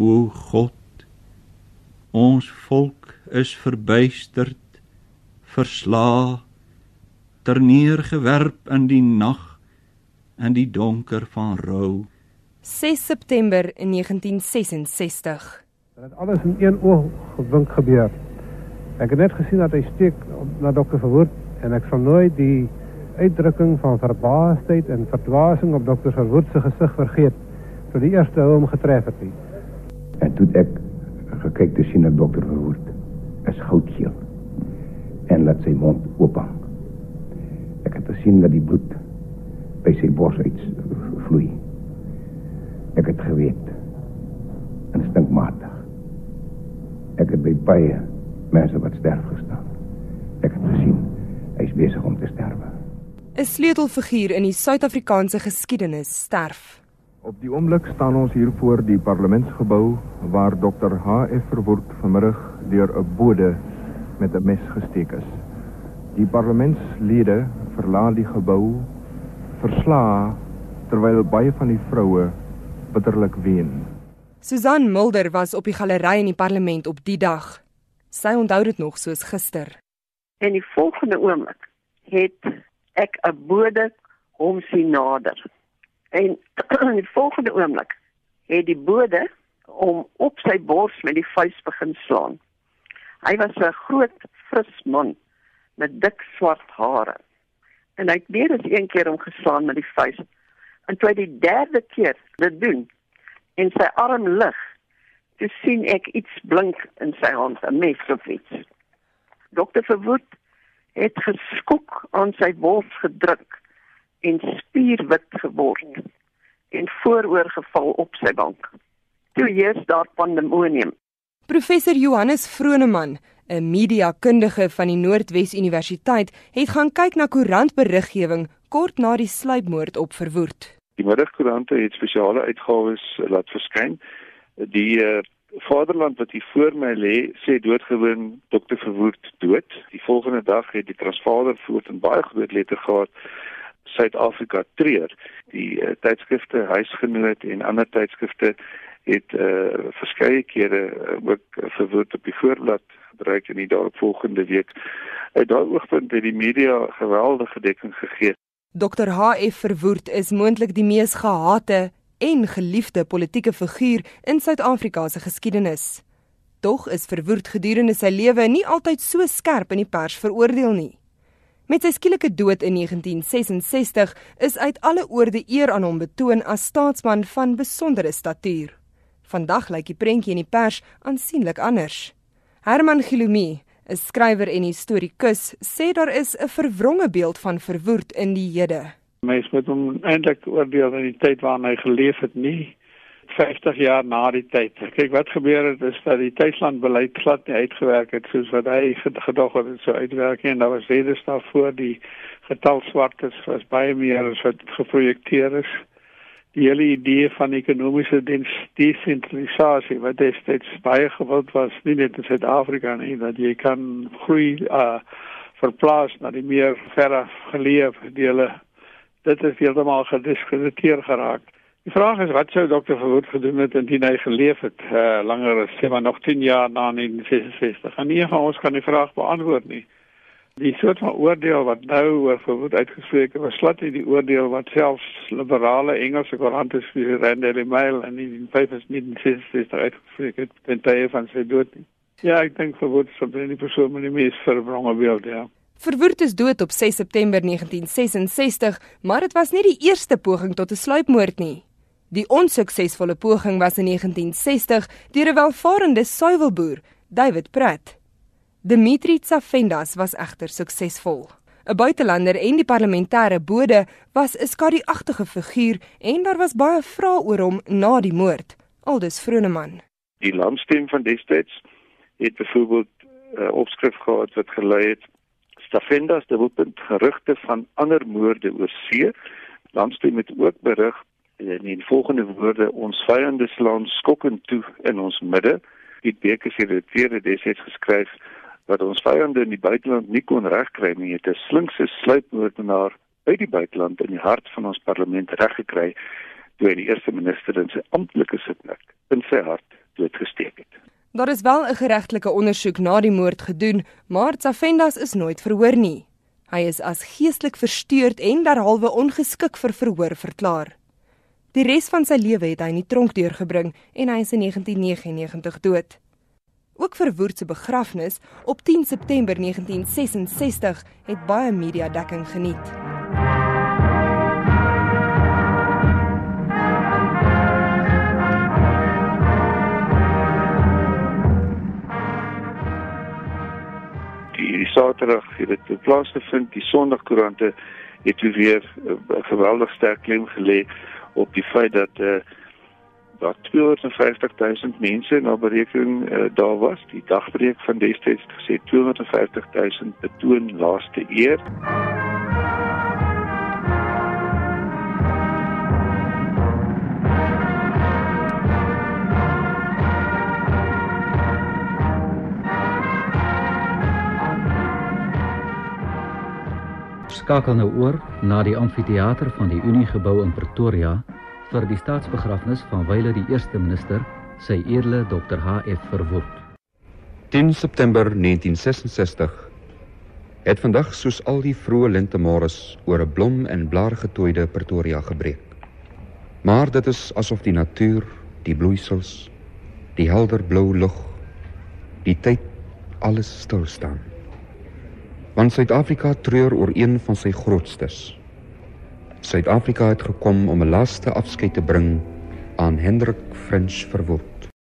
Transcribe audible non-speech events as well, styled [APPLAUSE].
O God, ons volk is verbuisterd, versla, terneergewerp in die nag en die donker van rou. 6 September 1966. Dit het alles in een oog gewink gebeur. Ek het net gesien dat hy steek na dokter Verwoerd en ek sal nooit die uitdrukking van verbaasdheid en verdwasing op dokter Verwoerd se gesig vergeet toe die eerste hom getref het nie. En toe ek gekyk te sien dat dokter Verwoerd is goudgeel en laat sy mond oop hang. Ek het gesien dat die bloed by sy bors uit vloei. Ek het geweet instinkmatig. Ek het by baie mense wat sterf gestaan. Ek het gesien hy is besig om te sterwe. 'n Sleutelfiguur in die Suid-Afrikaanse geskiedenis sterf. Op die oomblik staan ons hier voor die parlementsgebou waar Dr. H.F. Verwoerd vanmiddag deur 'n bode met 'n mes gesteek is. Die parlementslede verlaat die gebou versla terwyl baie van die vroue bitterlik ween. Susan Mulder was op die galery in die parlement op die dag. Sy onthou dit nog soos gister. En die volgende oomblik het ek 'n bode hom sien nader. En in [CLEARS THROAT] die volgende oomblik het die bode om op sy bors met die vuis begin slaan. Hy was 'n groot, fris man met dik swart hare. En hy het weer eens een keer omgeslaan met die vuis. En toe hy die derde keer dit doen en sy arm lig, toe sien ek iets blink in sy hand, 'n mes of iets. Dokter Verwoed het geskok aan sy bors gedruk en spierwit geword en vooroorgeval op sy bank. Toe heers daar pandemonium. Professor Johannes Vroneman, 'n mediakundige van die Noordwes Universiteit, het gaan kyk na koerantberiggewing kort na die sluipmoord op Verwoerd. Die middagkoerante het spesiale uitgawes laat verskyn. Die uh, Vaderland wat hier voor my lê, sê doodgewoon Dr. Verwoerd dood. Die volgende dag het die Transvaal voort in baie groot letter gehad Suid-Afrika treur. Die uh, tydskrifte Huisgenoot en ander tydskrifte het uh, verskeie kere uh, ook verwoord op die voorblad gebruik in die daaropvolgende week. Uit daardie oogpunt het die media geweldige dekking gegee. Dr H.F. Verwoerd is moontlik die mees gehate en geliefde politieke figuur in Suid-Afrika se geskiedenis. Tog is Verwoerd gedurende sy lewe nie altyd so skerp in die pers veroordeel nie. Met sy skielike dood in 1966 is uit alle oorde eer aan hom betoon as staatsman van besondere statuur. Vandag lyk die prentjie in die pers aansienlik anders. Herman Gilumi, 'n skrywer en historikus, sê daar is 'n verwronge beeld van Verwoerd in die hede. Mens moet hom eintlik oordeel in die tyd waarin hy geleef het nie 50 jaar na die tyd. Kyk wat gebeur het is dat die tuislandbeleid glad nie uitgewerk het soos wat hy gedog het so uitwerk en daar was redes daarvoor die getal swartes was baie meer as wat geprojekteer is. Die hele idee van ekonomiese desentralisasie wat destyds baie gewild was nie net in Suid-Afrika nie dat jy kan groei uh verplaas na die meer verre geleë dele. Dit is heeltemal gediskrediteer geraak. Die vraag is wat sou dokter Verwoerd gedoen het indien hy geleef het uh, langer as sê maar nog 10 jaar na 1966? En nie van ons kan die vraag beantwoord nie. Die soort van oordeel wat nou oor Verwoerd uitgespreek is, was slat nie die oordeel wat selfs liberale Engelse koerante soos Rand Daily Mail in 1965 uitgespreek het ten tye van sy dood nie. Ja, ek dink Verwoerd sou binne die persoon met die mees verwronge beeld, ja. Verwoerd is dood op 6 September 1966, maar dit was nie die eerste poging tot 'n sluipmoord nie. Die onsuksesvolle poging was in 1960 deur 'n welvarende suiwelboer, David Pratt. Dimitri Tsafendas was egter suksesvol. 'n Buitelander en die parlementêre bode was 'n skadu-agtige figuur en daar was baie vrae oor hom na die moord, aldus Vroneman. Die landstem van destyds het byvoorbeeld 'n uh, opskrif gehad wat gelei het Tsafendas het op gerugte van ander moorde oor see. Landstem het ook berig in die volgende woorde ons vyande slaan skokkend toe in ons midde. Die Bekes het dit weer destyds geskryf wat ons vyande in die buiteland nie kon regkry nie. Het 'n slinkse sluipmoordenaar uit die buiteland in die hart van ons parlement reggekry toe hy die eerste minister in sy amptelike sitplek in sy hart doodgesteek het. Daar is wel 'n geregtelike ondersoek na die moord gedoen, maar Tsafendas is nooit verhoor nie. Hy is as geestelik versteurd en derhalwe ongeskik vir verhoor verklaar. Die res van sy lewe het hy in die tronk deurgebring en hy is in 1999 dood. Ook vir Woerd se begrafnis op 10 September 1966 het baie media dekking geniet. die Saterdag het dit plaasgevind. Die Sondagkoerante het weer 'n uh, geweldig sterk klem gelê op die feit dat eh uh, daar 250 000 mense na berekening uh, daar was. Die dagbreek van destyds gesê 250 000 betoon laaste eer. Skakel nou oor na die amfitheater van die Unie gebou in Pretoria vir die staatsbegrafnis van wyle die eerste minister, sy eerle Dr H.F. Verwoerd. 10 September 1966 het vandag soos al die vroeë lentemôres oor 'n blom en blaar getooide Pretoria gebreek. Maar dit is asof die natuur, die bloeisels, die helder blou lug, die tyd alles stil staan want Suid-Afrika treur oor een van sy grootstes. Suid-Afrika het gekom om 'n laaste afskeid te bring aan Hendrik French Verwoerd.